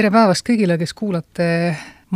tere päevast kõigile, kes kuulate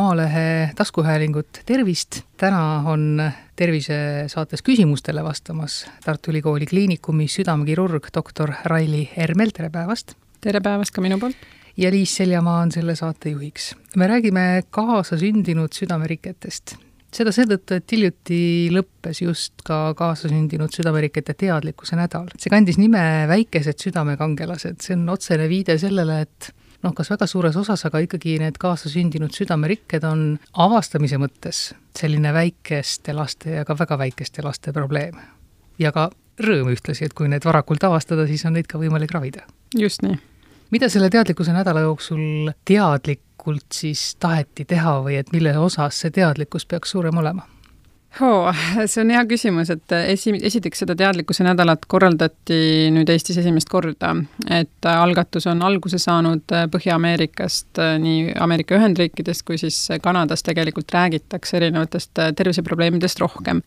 Maalehe taskuhäälingut, tervist! täna on tervisesaates küsimustele vastamas Tartu Ülikooli Kliinikumi südamekirurg doktor Raili Ermel, tere päevast! tere päevast ka minu poolt! ja Liis Seljamaa on selle saate juhiks. me räägime kaasasündinud südameriketest. seda seetõttu, et hiljuti lõppes just ka kaasasündinud südamerikete teadlikkuse nädal. see kandis nime Väikesed südamekangelased, see on otsene viide sellele, et noh, kas väga suures osas, aga ikkagi need kaasasündinud südamerikked on avastamise mõttes selline väikeste laste ja ka väga väikeste laste probleem. ja ka rõõm ühtlasi, et kui need varakult avastada, siis on neid ka võimalik ravida. just nii. mida selle teadlikkuse nädala jooksul teadlikult siis taheti teha või et mille osas see teadlikkus peaks suurem olema? Oo, see on hea küsimus, et esi, esiteks seda teadlikkuse nädalat korraldati nüüd Eestis esimest korda, et algatus on alguse saanud Põhja-Ameerikast, nii Ameerika Ühendriikidest kui siis Kanadas tegelikult räägitakse erinevatest terviseprobleemidest rohkem.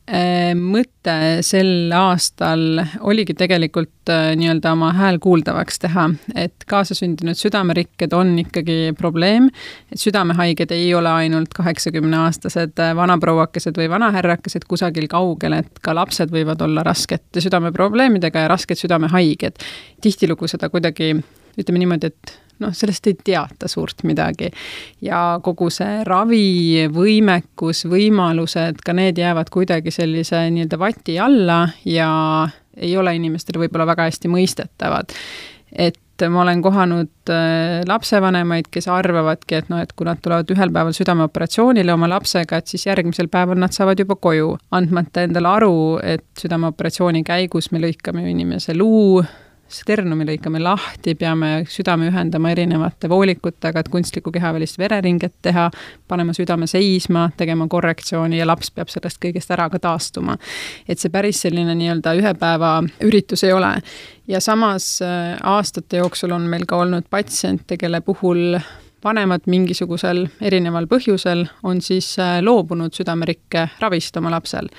mõte sel aastal oligi tegelikult nii-öelda oma hääl kuuldavaks teha, et kaasasündinud südamerikked on ikkagi probleem, et südamehaiged ei ole ainult kaheksakümneaastased vanaprouakesed või vanahärrakesed, eakesed kusagil kaugel, et ka lapsed võivad olla raskete südameprobleemidega ja rasked südamehaiged. tihtilugu seda kuidagi, ütleme niimoodi, et noh, sellest ei teata suurt midagi. ja kogu see ravivõimekus, võimalused, ka need jäävad kuidagi sellise nii-öelda vati alla ja ei ole inimestele võib-olla väga hästi mõistetavad. et et ma olen kohanud äh, lapsevanemaid, kes arvavadki, et noh, et kui nad tulevad ühel päeval südameoperatsioonile oma lapsega, et siis järgmisel päeval nad saavad juba koju, andmata endale aru, et südameoperatsiooni käigus me lõikame ju inimese luu, sternumi lõikame lahti, peame südame ühendama erinevate voolikutega, et kunstlikku kehavälist vereringet teha, panema südame seisma, tegema korrektsiooni ja laps peab sellest kõigest ära ka taastuma. et see päris selline nii-öelda ühe päeva üritus ei ole. ja samas äh, aastate jooksul on meil ka olnud patsiente, kelle puhul vanemad mingisugusel erineval põhjusel on siis äh, loobunud südamerikke ravist oma lapsel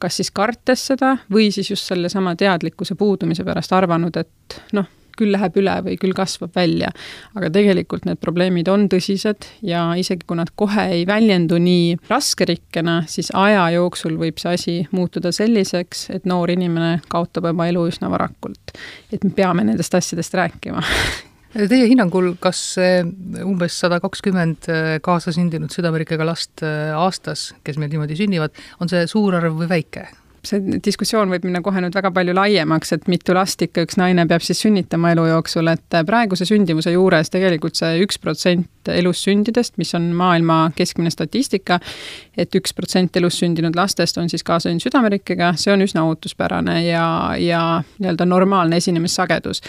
kas siis kartes seda või siis just sellesama teadlikkuse puudumise pärast arvanud, et noh, küll läheb üle või küll kasvab välja. aga tegelikult need probleemid on tõsised ja isegi kui nad kohe ei väljendu nii raskerikkena, siis aja jooksul võib see asi muutuda selliseks, et noor inimene kaotab oma elu üsna varakult. et me peame nendest asjadest rääkima Teie hinnangul, kas umbes sada kakskümmend äh, kaasasündinud südamerikkega last äh, aastas, kes meil niimoodi sünnivad, on see suur arv või väike? see diskussioon võib minna kohe nüüd väga palju laiemaks, et mitu last ikka üks naine peab siis sünnitama elu jooksul, et äh, praeguse sündimuse juures tegelikult see üks protsent elus sündidest, mis on maailma keskmine statistika, et üks protsent elus sündinud lastest on siis kaasasündinud südamerikkega, see on üsna ootuspärane ja, ja nii-öelda normaalne esinemissagedus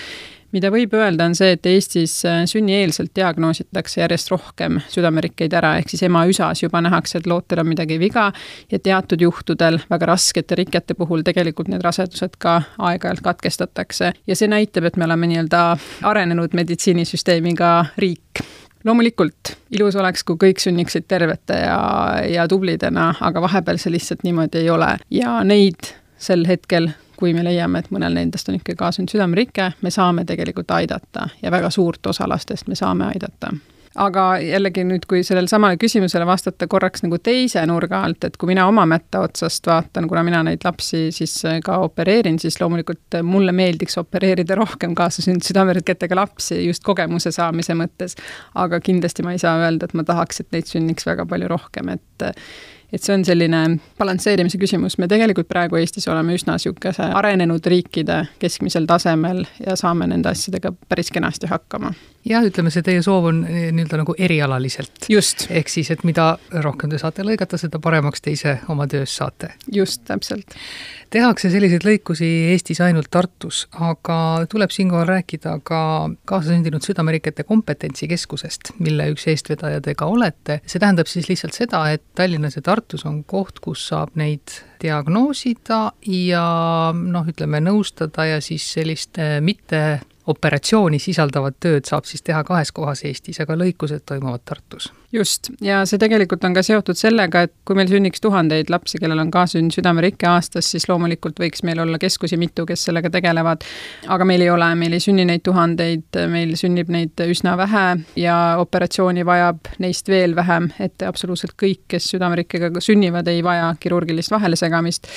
mida võib öelda, on see, et Eestis äh, sünnieelselt diagnoositakse järjest rohkem südamerikkeid ära, ehk siis ema üsas juba nähakse, et lootel on midagi viga ja teatud juhtudel, väga raskete rikete puhul tegelikult need rasedused ka aeg-ajalt katkestatakse. ja see näitab, et me oleme nii-öelda arenenud meditsiinisüsteemiga riik loomulikult ilus oleks, kui kõik sünniksid tervete ja, ja tublidena, aga vahepeal see lihtsalt niimoodi ei ole ja neid sel hetkel, kui me leiame, et mõnel nendest on ikka kaasunud südamerike, me saame tegelikult aidata ja väga suurt osa lastest me saame aidata aga jällegi nüüd, kui sellele samale küsimusele vastata korraks nagu teise nurga alt, et kui mina oma mätta otsast vaatan, kuna mina neid lapsi siis ka opereerin, siis loomulikult mulle meeldiks opereerida rohkem kaasasündinud südameriketega lapsi just kogemuse saamise mõttes. aga kindlasti ma ei saa öelda, et ma tahaks, et neid sünniks väga palju rohkem, et et see on selline balansseerimise küsimus, me tegelikult praegu Eestis oleme üsna niisuguse arenenud riikide keskmisel tasemel ja saame nende asjadega päris kenasti hakkama. Jah, ütleme, see teie soov on nii-öelda nagu erialaliselt. just. ehk siis, et mida rohkem te saate lõigata, seda paremaks te ise oma töös saate. just, täpselt tehakse selliseid lõikusi Eestis ainult Tartus, aga tuleb siinkohal rääkida ka kaasasündinud südamerikete kompetentsikeskusest, mille üks eestvedaja te ka olete. see tähendab siis lihtsalt seda, et Tallinnas ja Tartus on koht, kus saab neid diagnoosida ja noh, ütleme nõustada ja siis sellist eh, mitte operatsiooni sisaldavat tööd saab siis teha kahes kohas Eestis, aga lõikused toimuvad Tartus. Just, ja see tegelikult on ka seotud sellega, et kui meil sünniks tuhandeid lapsi, kellel on kaasünn südamerike aastas, siis loomulikult võiks meil olla keskusi mitu, kes sellega tegelevad. aga meil ei ole, meil ei sünni neid tuhandeid, meil sünnib neid üsna vähe ja operatsiooni vajab neist veel vähem, et absoluutselt kõik, kes südamerikkega sünnivad, ei vaja kirurgilist vahelesegamist.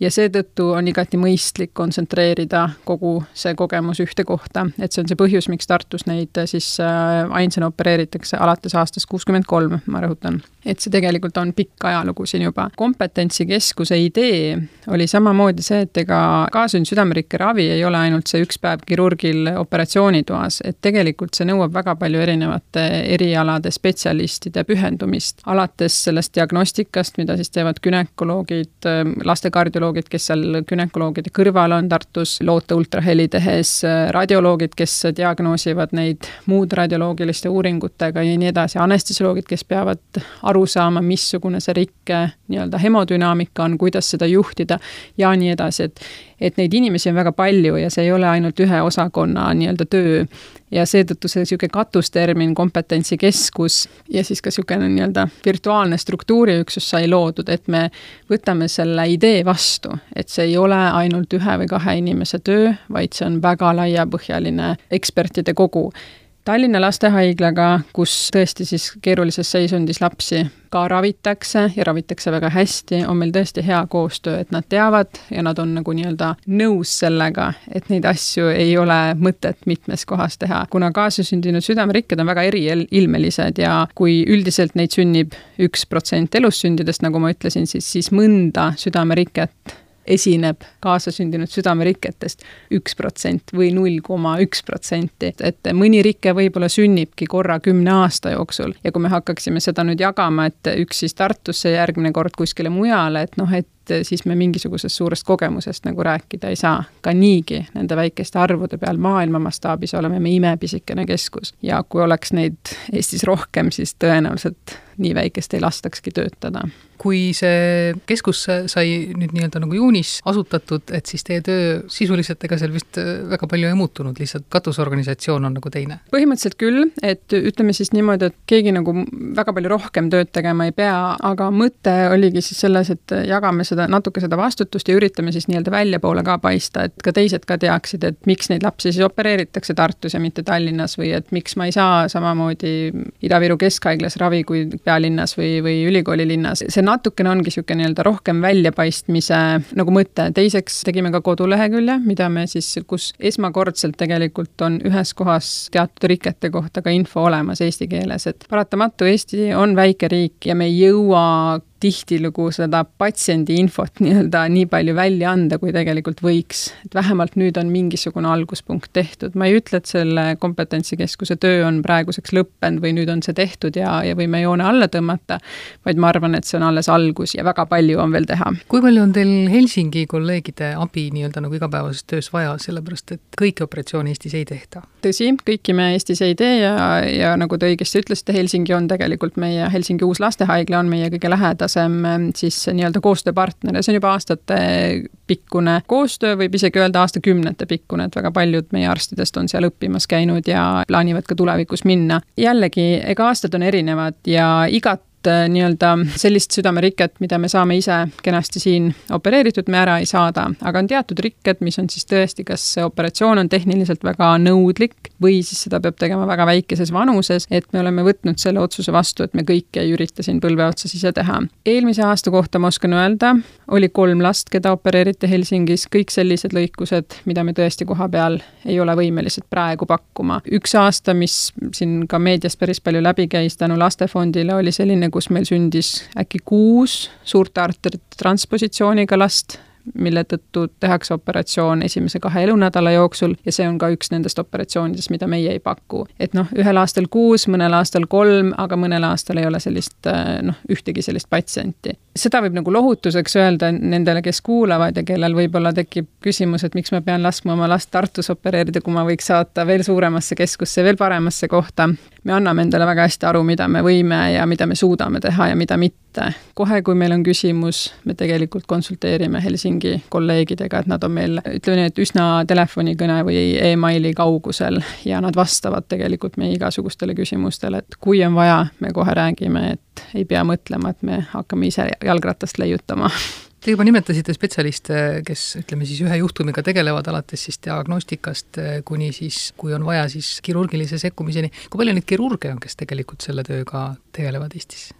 ja seetõttu on igati mõistlik kontsentreerida kogu see kogemus ühte kohta, et see on see põhjus, miks Tartus neid siis äh, ainsana opereeritakse alates aastast kuuskümmend kakskümmend kolm, ma rõhutan. et see tegelikult on pikk ajalugu siin juba. kompetentsikeskuse idee oli samamoodi see, et ega kaasünn südamerikke ravi ei ole ainult see üks päev kirurgil operatsioonitoas, et tegelikult see nõuab väga palju erinevate erialade spetsialistide pühendumist, alates sellest diagnostikast, mida siis teevad gümnakoloogid, lastekardioloogid, kes seal gümnakoloogide kõrval on Tartus loote ultraheli tehes, radioloogid, kes diagnoosivad neid muude radioloogiliste uuringutega ja nii edasi, anestesioloogid, psühholoogid, kes peavad aru saama, missugune see rikke nii-öelda hemodünaamika on, kuidas seda juhtida ja nii edasi, et et neid inimesi on väga palju ja see ei ole ainult ühe osakonna nii-öelda töö. ja seetõttu see niisugune katustermin kompetentsikeskus ja siis ka niisugune nii-öelda virtuaalne struktuuriüksus sai loodud, et me võtame selle idee vastu, et see ei ole ainult ühe või kahe inimese töö, vaid see on väga laiapõhjaline ekspertide kogu Tallinna Lastehaiglaga, kus tõesti siis keerulises seisundis lapsi ka ravitakse ja ravitakse väga hästi, on meil tõesti hea koostöö, et nad teavad ja nad on nagu nii-öelda nõus sellega, et neid asju ei ole mõtet mitmes kohas teha. kuna kaasasündinud südamerikked on väga eriilmelised ja kui üldiselt neid sünnib üks protsent elussündidest, nagu ma ütlesin, siis, siis mõnda südameriket esineb kaasasündinud südameriketest üks protsent või null koma üks protsenti, et mõni rike võib-olla sünnibki korra kümne aasta jooksul. ja kui me hakkaksime seda nüüd jagama, et üks siis Tartusse, järgmine kord kuskile mujale, et noh, et siis me mingisugusest suurest kogemusest nagu rääkida ei saa. ka niigi nende väikeste arvude peal maailma mastaabis oleme me imepisikene keskus ja kui oleks neid Eestis rohkem, siis tõenäoliselt nii väikest ei lastakski töötada kui see keskus sai nüüd nii-öelda nagu juunis asutatud, et siis teie töö sisuliselt ega seal vist äh, väga palju ei muutunud, lihtsalt katusorganisatsioon on nagu teine? põhimõtteliselt küll, et ütleme siis niimoodi, et keegi nagu väga palju rohkem tööd tegema ei pea, aga mõte oligi siis selles, et jagame seda, natuke seda vastutust ja üritame siis nii-öelda väljapoole ka paista, et ka teised ka teaksid, et miks neid lapsi siis opereeritakse Tartus ja mitte Tallinnas või et miks ma ei saa samamoodi Ida-Viru Keskhaiglas ravi kui pealinnas või, või ülikoolilinnas. see natukene ongi niisugune nii-öelda rohkem väljapaistmise nagu mõte, teiseks tegime ka kodulehekülje, mida me siis, kus esmakordselt tegelikult on ühes kohas teatud rikete kohta ka info olemas eesti keeles, et paratamatu Eesti on väike riik ja me ei jõua tihtilugu seda patsiendi infot nii-öelda nii palju välja anda, kui tegelikult võiks. et vähemalt nüüd on mingisugune alguspunkt tehtud, ma ei ütle, et selle kompetentsikeskuse töö on praeguseks lõppenud või nüüd on see tehtud ja, ja võime joone alla tõmmata, vaid ma arvan, et see on alles algus ja väga palju on veel teha. kui palju on teil Helsingi kolleegide abi nii-öelda nagu igapäevases töös vaja, sellepärast et kõiki operatsioone Eestis ei tehta? tõsi, kõiki me Eestis ei tee ja, ja nagu te õigesti ütlesite, Helsingi on tegelikult meie, Helsingi uus lastehaigla on meie kõige lähedasem varasem ähm, siis nii-öelda koostööpartner ja see on juba aastatepikkune koostöö, võib isegi öelda aastakümnete pikkune, et väga paljud meie arstidest on seal õppimas käinud ja plaanivad ka tulevikus minna. jällegi, ega aastad on erinevad ja igat äh, nii-öelda sellist südameriket, mida me saame ise kenasti siin opereeritud, me ära ei saada, aga on teatud rikked, mis on siis tõesti, kas see operatsioon on tehniliselt väga nõudlik või siis seda peab tegema väga väikeses vanuses, et me oleme võtnud selle otsuse vastu, et me kõike ei ürita siin põlve otsas ise teha. eelmise aasta kohta ma oskan öelda, oli kolm last, keda opereeriti Helsingis, kõik sellised lõikused, mida me tõesti koha peal ei ole võimelised praegu pakkuma. üks aasta, mis siin ka meedias päris palju läbi käis tänu Lastefondile, oli selline, kus meil sündis äkki kuus suurte arterite transpositsiooniga last mille tõttu tehakse operatsioon esimese kahe elunädala jooksul ja see on ka üks nendest operatsioonidest, mida meie ei paku. et noh, ühel aastal kuus, mõnel aastal kolm, aga mõnel aastal ei ole sellist äh, noh, ühtegi sellist patsienti. seda võib nagu lohutuseks öelda nendele, kes kuulavad ja kellel võib-olla tekib küsimus, et miks ma pean laskma oma last Tartus opereerida, kui ma võiks saata veel suuremasse keskusse, veel paremasse kohta. Me anname endale väga hästi aru, mida me võime ja mida me suudame teha ja mida mitte. kohe, kui meil on küsimus, me tegelikult konsulteerime Helsingi kolleegidega, et nad on meil, ütleme nii, et üsna telefonikõne või emaili kaugusel ja nad vastavad tegelikult meie igasugustele küsimustele, et kui on vaja, me kohe räägime, et ei pea mõtlema, et me hakkame ise jalgratast leiutama Te juba nimetasite spetsialiste, kes ütleme siis ühe juhtumiga tegelevad, alates siis diagnostikast eh, kuni siis, kui on vaja, siis kirurgilise sekkumiseni. kui palju neid kirurge on, kes tegelikult selle tööga tegelevad Eestis?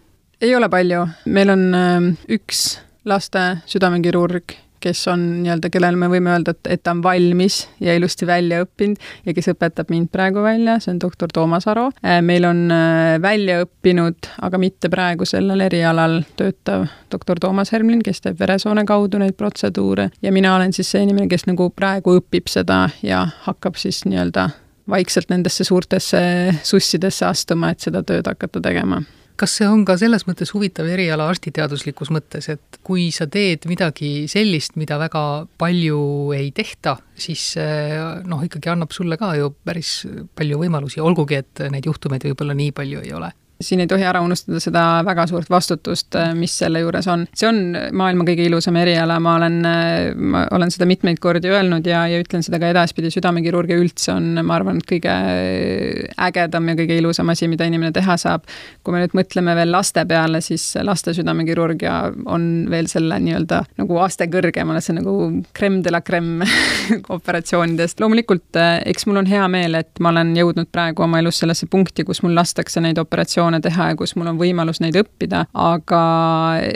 ei ole palju, meil on eh, üks laste südamekirurg kes on nii-öelda, kellele me võime öelda, et, et ta on valmis ja ilusti välja õppinud ja kes õpetab mind praegu välja, see on doktor Toomas Aro. Äh, meil on äh, välja õppinud, aga mitte praegu sellel erialal töötav doktor Toomas Hermlin, kes teeb veresoone kaudu neid protseduure ja mina olen siis see inimene, kes nagu praegu õpib seda ja hakkab siis nii-öelda vaikselt nendesse suurtesse sussidesse astuma, et seda tööd hakata tegema kas see on ka selles mõttes huvitav eriala arstiteaduslikus mõttes, et kui sa teed midagi sellist, mida väga palju ei tehta, siis noh, ikkagi annab sulle ka ju päris palju võimalusi, olgugi et neid juhtumeid võib-olla nii palju ei ole siin ei tohi ära unustada seda väga suurt vastutust, äh, mis selle juures on. see on maailma kõige ilusam eriala, ma olen, äh, ma olen seda mitmeid kordi öelnud ja, ja ütlen seda ka edaspidi, südamekirurgia üldse on, ma arvan, et kõige ägedam ja kõige ilusam asi, mida inimene teha saab. kui me nüüd mõtleme veel laste peale, siis laste südamekirurgia on veel selle nii-öelda nagu aste kõrgemale, see nagu creme de la creme operatsioonidest. loomulikult, äh, eks mul on hea meel, et ma olen jõudnud praegu oma elus sellesse punkti, kus mul lastakse neid operatsioone organisatsioone teha ja kus mul on võimalus neid õppida, aga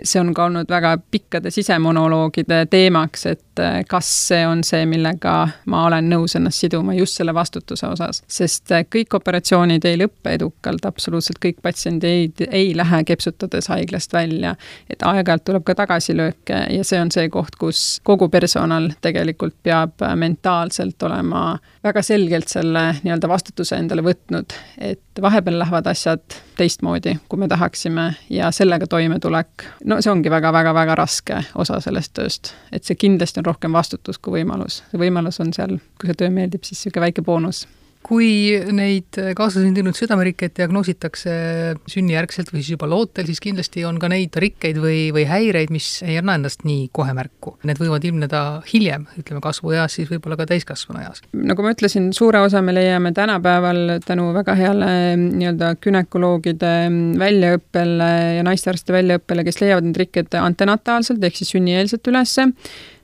see on ka olnud väga pikkade sisemonoloogide teemaks, et eh, kas see on see, millega ma olen nõus ennast siduma just selle vastutuse osas. sest eh, kõik operatsioonid ei lõppe edukalt, absoluutselt kõik patsiendid ei, ei lähe kepsutades haiglast välja. et aeg-ajalt tuleb ka tagasilööke ja see on see koht, kus kogu personal tegelikult peab mentaalselt olema väga selgelt selle nii-öelda vastutuse endale võtnud, et vahepeal lähevad asjad teistmoodi, kui me tahaksime ja sellega toimetulek, no see ongi väga-väga-väga raske osa sellest tööst. et see kindlasti on rohkem vastutus kui võimalus. see võimalus on seal, kui see töö meeldib, siis niisugune väike boonus kui neid kaasasündinud südamerikkeid diagnoositakse sünnijärgselt või siis juba lootel, siis kindlasti on ka neid rikkeid või, või häireid, mis ei anna endast nii kohe märku. Need võivad ilmneda hiljem, ütleme kasvueas, siis võib-olla ka täiskasvanueas. nagu ma ütlesin, suure osa me leiame tänapäeval tänu väga heale nii-öelda gümnakoloogide väljaõppele ja naistearstide väljaõppele, kes leiavad neid rikkeid antenataalselt ehk siis sünnieelselt ülesse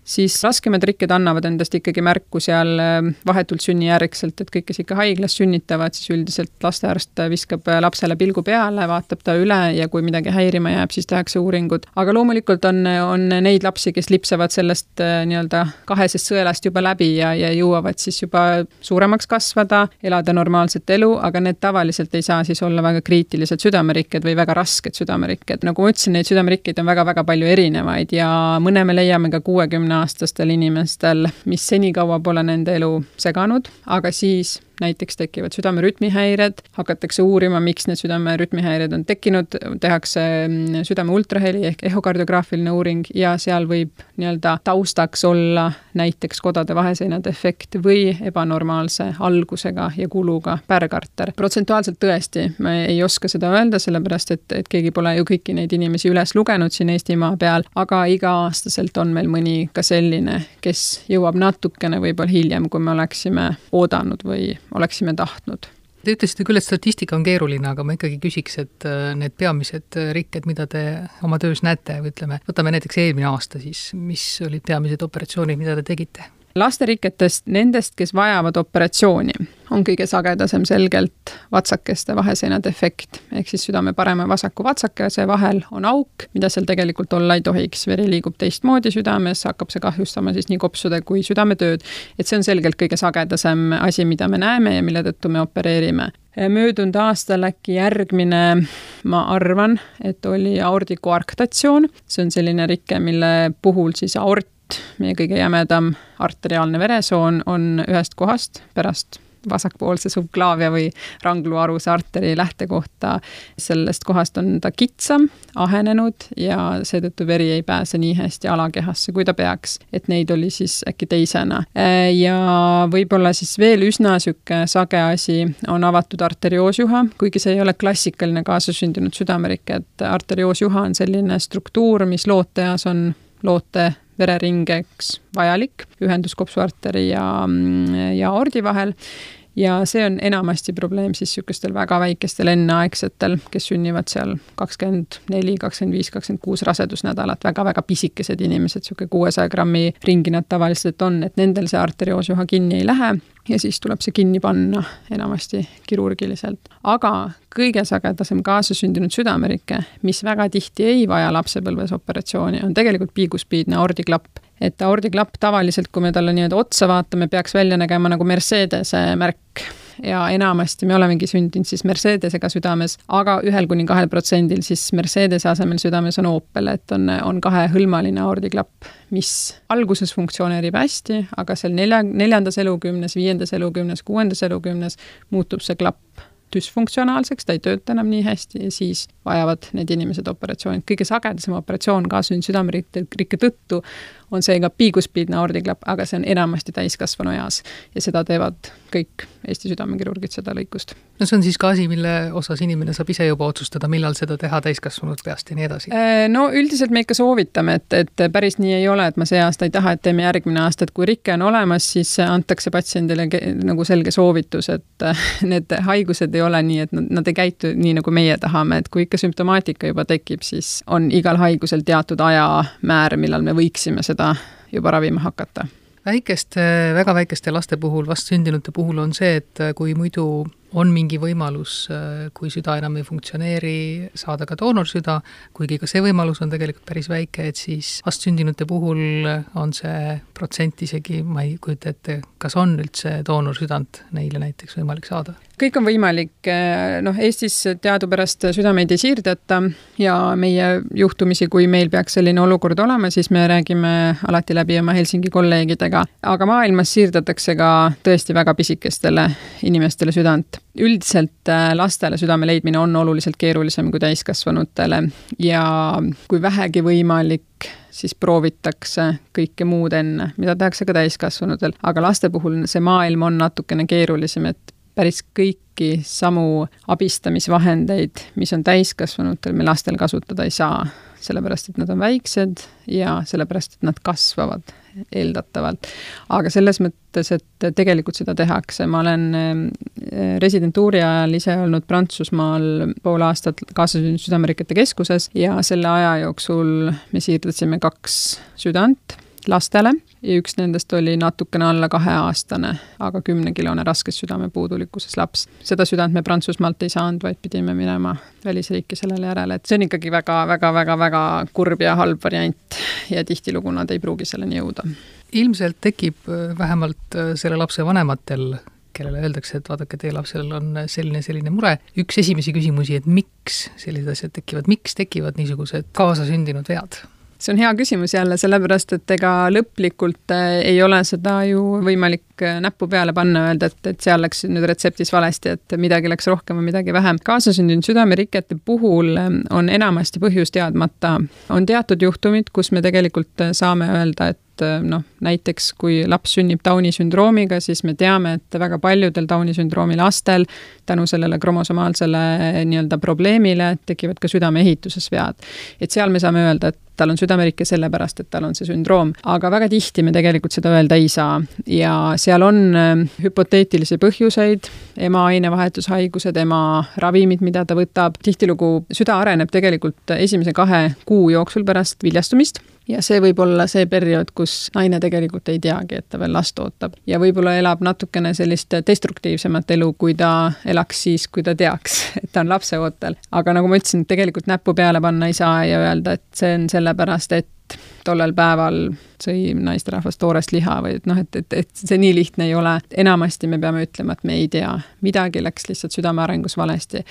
siis raskemad rikked annavad endast ikkagi märku seal äh, vahetult sünnijärgselt, et kõik, kes ikka haiglas sünnitavad, siis üldiselt lastearst viskab äh, lapsele pilgu peale, vaatab ta üle ja kui midagi häirima jääb, siis tehakse uuringud. aga loomulikult on, on neid lapsi, kes lipsavad sellest äh, nii-öelda kahesest sõelast juba läbi ja, ja jõuavad siis juba suuremaks kasvada, elada normaalset elu, aga need tavaliselt ei saa siis olla väga kriitilised südamerikked või väga rasked südamerikked. nagu ma ütlesin, neid südamerikkeid on väga-väga palju erinevaid ja mõne me leiame ka kuuekümne kolmekümneaastastel inimestel, mis senikaua pole nende elu seganud, aga siis näiteks tekivad südamerütmihäired, hakatakse uurima, miks need südamerütmihäired on tekkinud, tehakse mm, südame ultraheli ehk ehokardiograafiline uuring ja seal võib nii-öelda taustaks olla näiteks kodade vaheseina defekt või ebanormaalse algusega ja kuluga pärgarter. protsentuaalselt tõesti, ma ei oska seda öelda, sellepärast et, et keegi pole ju kõiki neid inimesi üles lugenud siin Eestimaa peal, aga iga-aastaselt on meil mõni ka selline, kes jõuab natukene võib-olla hiljem, kui me oleksime oodanud või oleksime tahtnud. Te ütlesite küll, et statistika on keeruline, aga ma ikkagi küsiks, et äh, need peamised rikked, mida te oma töös näete, ütleme, võtame näiteks eelmine aasta siis, mis olid peamised operatsioonid, mida te tegite? Lasteriketest, nendest, kes vajavad operatsiooni, on kõige sagedasem selgelt vatsakeste vaheseina defekt. ehk siis südame parema ja vasaku vatsakese vahel on auk, mida seal tegelikult olla ei tohiks. veri liigub teistmoodi südames, hakkab see kahjustama siis nii kopsude kui südametööd. et see on selgelt kõige sagedasem asi, mida me näeme ja mille tõttu me opereerime möödunud aastal äkki järgmine, ma arvan, et oli aordikoarktatsioon, see on selline rike, mille puhul siis aort meie kõige jämedam arteriaalne veresoon on ühest kohast pärast vasakpoolse subklaavia või rangluaruse arteri lähtekohta. sellest kohast on ta kitsam, ahenenud ja seetõttu veri ei pääse nii hästi alakehasse, kui ta peaks. et neid oli siis äkki teisena. ja võib-olla siis veel üsna niisugune sage asi on avatud arterioosjuha, kuigi see ei ole klassikaline kaasasündinud südamerike, et arterioosjuha on selline struktuur, mis looteas on loote vereringeks vajalik, ühendus kopsuarteri ja, ja aordi vahel. Ja see on enamasti probleem siis niisugustel väga väikestel enneaegsetel, kes sünnivad seal kakskümmend neli, kakskümmend viis, kakskümmend kuus rasedusnädalat. Väga,, väga-väga pisikesed inimesed, niisugune kuuesaja grammi ringi nad tavaliselt on, et nendel see arterioosjuha kinni ei lähe ja siis tuleb see kinni panna enamasti kirurgiliselt. aga kõige sagedasem kaasasündinud südamerike, mis väga tihti ei vaja lapsepõlves operatsiooni, on tegelikult piiguspiidne aordiklapp et aordiklapp tavaliselt, kui me talle nii-öelda otsa vaatame, peaks välja nägema nagu Mercedese märk ja enamasti me olemegi sündinud siis Mercedesega südames, aga ühel kuni kahel protsendil siis Mercedese asemel südames on Opel, et on, on kahehõlmaline aordiklapp, mis alguses funktsioneerib hästi, aga seal nelja, neljandas elukümnes, viiendas elukümnes, kuuendas elukümnes muutub see klapp düsfunktsionaalseks, ta ei tööta enam nii hästi ja siis vajavad need inimesed operatsiooni. kõige sagedasem operatsioon kaasnenud südamerikke tõttu on seega piiguspiidne aordiklapp, aga see on enamasti täiskasvanu eas ja seda teevad kõik Eesti südamekirurgid, seda lõikust. no see on siis ka asi, mille osas inimene saab ise juba otsustada, millal seda teha täiskasvanud peast ja nii edasi? Äh, no üldiselt me ikka soovitame, et, et päris nii ei ole, et ma see aasta ei taha, et teeme järgmine aasta, et kui rike on olemas, siis antakse patsiendile nagu selge soovitus, et need haigused ei ole nii, et nad, nad ei käitu nii, nagu meie tahame, et kui ikka sümptomaatika juba tekib, siis on igal haigusel teatud ajamäär, millal me võiksime seda seda juba ravima hakata. Väikeste, väga väikeste laste puhul, vastsündinute puhul on see, et kui muidu on mingi võimalus, kui süda enam ei funktsioneeri, saada ka doonorsüda, kuigi ka see võimalus on tegelikult päris väike, et siis vastsündinute puhul on see protsent isegi, ma ei kujuta ette, kas on üldse doonorsüdant neile näiteks võimalik saada? kõik on võimalik, noh, Eestis teadupärast südameid ei siirdata ja meie juhtumisi, kui meil peaks selline olukord olema, siis me räägime alati läbi oma Helsingi kolleegidega, aga maailmas siirdatakse ka tõesti väga pisikestele inimestele südant üldiselt äh, lastele südame leidmine on oluliselt keerulisem kui täiskasvanutele ja kui vähegi võimalik, siis proovitakse kõike muud enne, mida tehakse ka täiskasvanutel, aga laste puhul see maailm on natukene keerulisem, et päris kõiki samu abistamisvahendeid, mis on täiskasvanutel, me lastel kasutada ei saa, sellepärast et nad on väiksed ja sellepärast, et nad kasvavad eeldatavalt. aga selles mõttes, et tegelikult seda tehakse, ma olen eh, residentuuri ajal ise olnud Prantsusmaal pool aastat kaasasündinud südamerikete keskuses ja selle aja jooksul me siirdasime kaks südant lastele ja üks nendest oli natukene alla kaheaastane, aga kümnekilone raskes südamepuudulikkuses laps. seda südant me Prantsusmaalt ei saanud, vaid pidime minema välisriiki sellele järele, et see on ikkagi väga-väga-väga-väga kurb ja halb variant ja tihtilugu nad ei pruugi selleni jõuda. ilmselt tekib äh, vähemalt äh, selle lapse vanematel kellele öeldakse, et vaadake, teie lapsel on selline, selline mure, üks esimesi küsimusi, et miks sellised asjad tekivad, miks tekivad niisugused kaasasündinud vead? See on hea küsimus jälle, sellepärast et ega lõplikult äh, ei ole seda ju võimalik äh, näppu peale panna, öelda, et, et seal läks nüüd retseptis valesti, et midagi läks rohkem või midagi vähem. kaasasündinud südamerikete puhul ähm, on enamasti põhjus teadmata. on teatud juhtumid, kus me tegelikult saame öelda, et noh, näiteks kui laps sünnib Downi sündroomiga, siis me teame, et väga paljudel Downi sündroomi lastel tänu sellele kromosomaalsele nii-öelda probleemile tekivad ka südameehituses vead. et seal me saame öelda, et tal on südamerike sellepärast, et tal on see sündroom, aga väga tihti me tegelikult seda öelda ei saa. ja seal on ähm, hüpoteetilisi põhjuseid, ema ainevahetushaigused, ema ravimid, mida ta võtab, tihtilugu süda areneb tegelikult esimese kahe kuu jooksul pärast viljastumist ja see võib olla see periood, kus naine tegelikult ei teagi, et ta veel last ootab. ja võib-olla elab natukene sellist destruktiivsemat elu, kui ta elaks siis, kui ta teaks, et ta on lapseootel. aga nagu ma ütlesin, tegelikult näppu peale panna ei saa ja öelda, et see on sellepärast, et tollel päeval sõi naisterahvas toorest liha või et noh, et, et, et see nii lihtne ei ole. enamasti me peame ütlema, et me ei tea, midagi läks lihtsalt südame arengus valesti.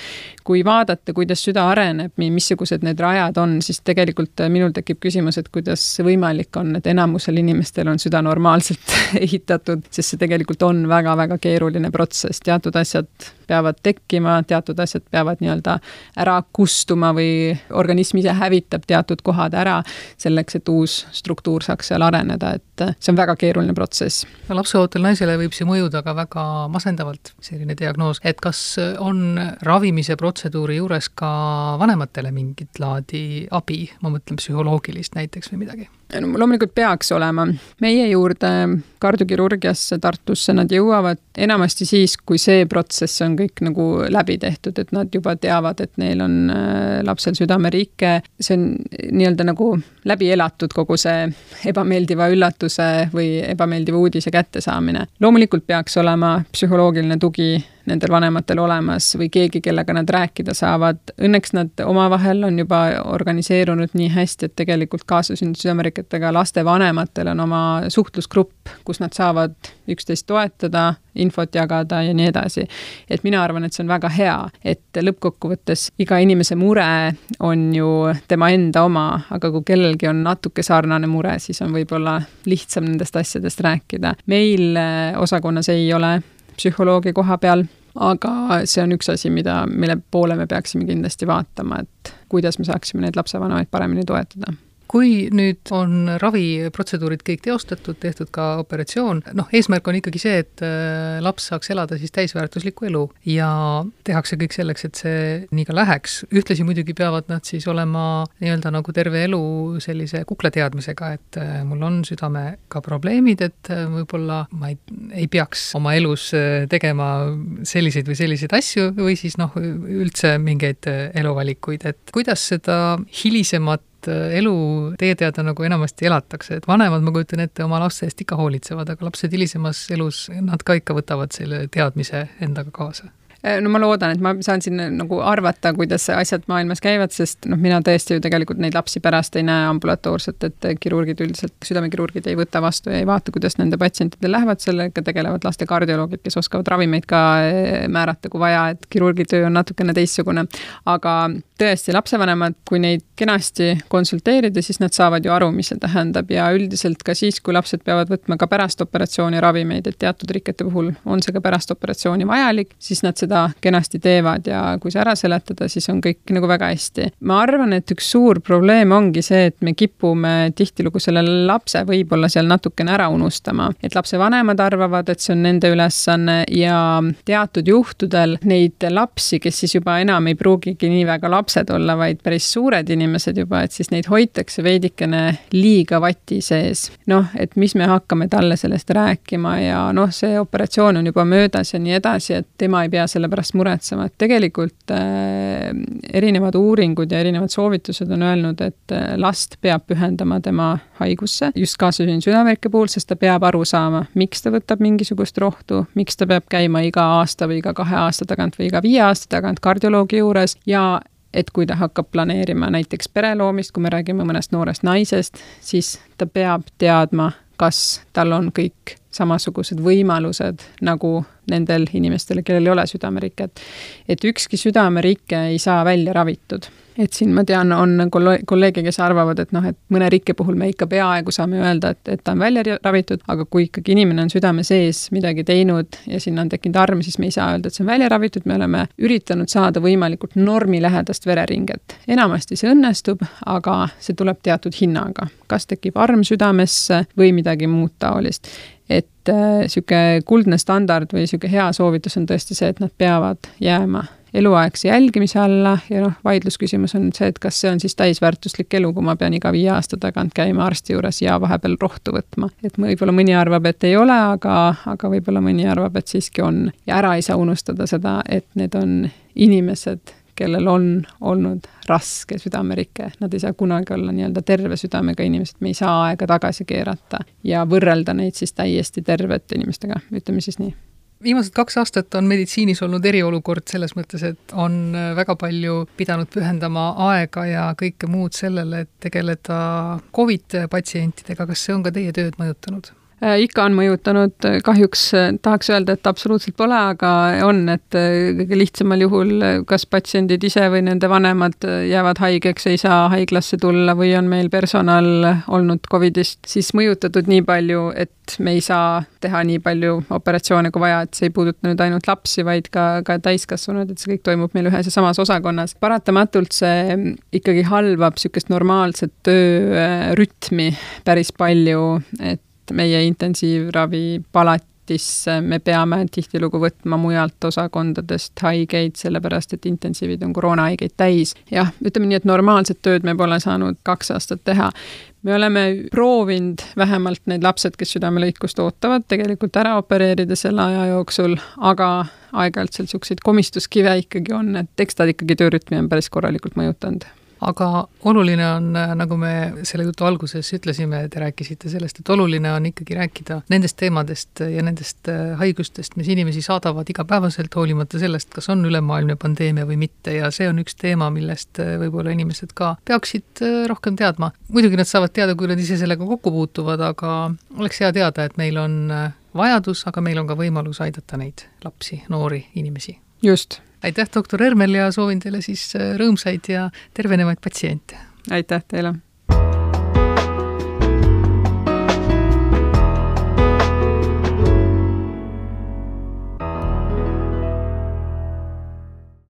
kui vaadata, kuidas süda areneb, missugused need rajad on, siis tegelikult minul tekib küsimus, et kuidas võimalik on, et enamusel inimestel on süda normaalselt ehitatud, sest see tegelikult on väga-väga keeruline protsess, teatud asjad peavad tekkima, teatud asjad peavad nii-öelda ära kustuma või organism ise hävitab teatud kohad ära selleks, et uus struktuur saaks seal areneda, et see on väga keeruline protsess. lapseootel naisele võib see mõjuda ka väga masendavalt, selline diagnoos, et kas on ravimise protseduuri juures ka vanematele mingit laadi abi, ma mõtlen psühholoogilist näiteks või midagi? No loomulikult peaks olema. meie juurde kardiokirurgiasse Tartusse nad jõuavad enamasti siis, kui see protsess on kõik nagu läbi tehtud, et nad juba teavad, et neil on äh, lapsel südamerike, see on nii-öelda nagu läbi elatud, kogu see ebameeldiva üllatuse või ebameeldiva uudise kättesaamine. loomulikult peaks olema psühholoogiline tugi nendel vanematel olemas või keegi, kellega nad rääkida saavad. Õnneks nad omavahel on juba organiseerunud nii hästi, et tegelikult kaasasündinud südameriketega laste vanematel on oma suhtlusgrupp, kus nad saavad üksteist toetada, infot jagada ja nii edasi. et mina arvan, et see on väga hea, et lõppkokkuvõttes iga inimese mure on ju tema enda oma, aga kui kellelgi on natuke sarnane mure, siis on võib-olla lihtsam nendest asjadest rääkida. meil eh, osakonnas ei ole psühholoogi koha peal, aga see on üks asi, mida, mille poole me peaksime kindlasti vaatama, et kuidas me saaksime neid lapsevanemaid paremini toetada kui nüüd on raviprotseduurid kõik teostatud, tehtud ka operatsioon, noh, eesmärk on ikkagi see, et äh, laps saaks elada siis täisväärtuslikku elu ja tehakse kõik selleks, et see nii ka läheks. ühtlasi muidugi peavad nad siis olema nii-öelda nagu terve elu sellise kuklateadmisega, et äh, mul on südamega probleemid, et äh, võib-olla ma ei, ei peaks oma elus tegema selliseid või selliseid asju või siis noh, üldse mingeid eluvalikuid, et kuidas seda hilisemat Äh, elu teie teada nagu enamasti elatakse, et vanemad, ma kujutan ette, oma laste eest ikka hoolitsevad, aga lapsed hilisemas elus, nad ka ikka võtavad selle teadmise endaga kaasa no ma loodan, et ma saan siin äh, nagu arvata, kuidas asjad maailmas käivad, sest noh, mina tõesti ju tegelikult neid lapsi pärast ei näe ambulatoorselt, et kirurgid üldiselt, südamekirurgid ei võta vastu ja ei vaata, kuidas nende patsientidel lähevad, sellega tegelevad laste kardioloogid, kes oskavad ravimeid ka äh, määrata, kui vaja, et kirurgi töö on natukene teistsugune. aga tõesti, lapsevanemad, kui neid kenasti konsulteerida, siis nad saavad ju aru, mis see tähendab ja üldiselt ka siis, kui lapsed peavad võtma ka pärast operatsiooni ravimeid, et teatud rikete puhul on see ka pärast operatsiooni vajalik, siis nad seda seda kenasti teevad ja kui see ära seletada, siis on kõik nagu väga hästi. ma arvan, et üks suur probleem ongi see, et me kipume tihtilugu selle lapse võib-olla seal natukene ära unustama, et lapsevanemad arvavad, et see on nende ülesanne ja teatud juhtudel neid lapsi, kes siis juba enam ei pruugigi nii väga lapsed olla, vaid päris suured inimesed juba, et siis neid hoitakse veidikene liiga vati sees. noh, et mis me hakkame talle sellest rääkima ja noh, see operatsioon on juba möödas ja nii edasi, et tema ei pea selle selle pärast muretsema, et tegelikult äh, erinevad uuringud ja erinevad soovitused on öelnud, et äh, last peab pühendama tema haigusse, just kaasasündinud südamerike puhul, sest ta peab aru saama, miks ta võtab mingisugust rohtu, miks ta peab käima iga aasta või iga kahe aasta tagant või iga viie aasta tagant kardioloogi juures ja et kui ta hakkab planeerima näiteks pere loomist, kui me räägime mõnest noorest naisest, siis ta peab teadma, kas tal on kõik samasugused võimalused nagu nendel inimestel, kellel ei ole südameriket. et ükski südamerike ei saa välja ravitud et siin ma tean, on kolleege, kes arvavad, et noh, et mõne rikke puhul me ikka peaaegu saame öelda, et, et ta on välja ravitud, aga kui ikkagi inimene on südame sees midagi teinud ja sinna on tekkinud arm, siis me ei saa öelda, et see on välja ravitud, me oleme üritanud saada võimalikult normilähedast vereringet. enamasti see õnnestub, aga see tuleb teatud hinnaga. kas tekib arm südamesse või midagi muud taolist et niisugune äh, kuldne standard või niisugune hea soovitus on tõesti see, et nad peavad jääma eluaegse jälgimise alla ja noh, vaidlusküsimus on see, et kas see on siis täisväärtuslik elu, kui ma pean iga viie aasta tagant käima arsti juures ja vahepeal rohtu võtma. et võib-olla mõni arvab, et ei ole, aga, aga võib-olla mõni arvab, et siiski on. ja ära ei saa unustada seda, et need on inimesed, kellel on olnud raske südamerike, nad ei saa kunagi olla nii-öelda terve südamega inimesed, me ei saa aega tagasi keerata ja võrrelda neid siis täiesti tervete inimestega, ütleme siis nii viimased kaks aastat on meditsiinis olnud eriolukord selles mõttes, et on väga palju pidanud pühendama aega ja kõike muud sellele, et tegeleda Covid patsientidega, kas see on ka teie tööd mõjutanud? Äh, ikka on mõjutanud, kahjuks äh, tahaks öelda, et absoluutselt pole, aga on, et äh, kõige lihtsamal juhul kas patsiendid ise või nende vanemad jäävad haigeks, ei saa haiglasse tulla või on meil personal olnud Covidist siis mõjutatud nii palju, et me ei saa teha nii palju operatsioone kui vaja, et see ei puuduta nüüd ainult lapsi, vaid ka, ka täiskasvanud, et see kõik toimub meil ühes ja samas osakonnas. paratamatult see ikkagi halvab niisugust normaalset töörütmi päris palju, et meie intensiivravi palatisse me peame tihtilugu võtma mujalt osakondadest haigeid, sellepärast et intensiivid on koroonahaigeid täis. jah, ütleme nii, et normaalset tööd me pole saanud kaks aastat teha. me oleme proovinud vähemalt need lapsed, kes südamelõikust ootavad, tegelikult ära opereerida selle aja jooksul, aga aeg-ajalt seal niisuguseid komistuskive ikkagi on, et eks ta ikkagi töörütmi on päris korralikult mõjutanud aga oluline on, nagu me selle jutu alguses ütlesime, te rääkisite sellest, et oluline on ikkagi rääkida nendest teemadest ja nendest äh, haigustest, mis inimesi saadavad igapäevaselt, hoolimata sellest, kas on ülemaailmne pandeemia või mitte ja see on üks teema, millest äh, võib-olla inimesed ka peaksid äh, rohkem teadma. muidugi nad saavad teada, kui nad ise sellega kokku puutuvad, aga oleks hea teada, et meil on vajadus, aga meil on ka võimalus aidata neid lapsi, noori inimesi. just aitäh, doktor Hermel ja soovin teile siis äh, rõõmsaid ja tervenevaid patsiente! aitäh teile!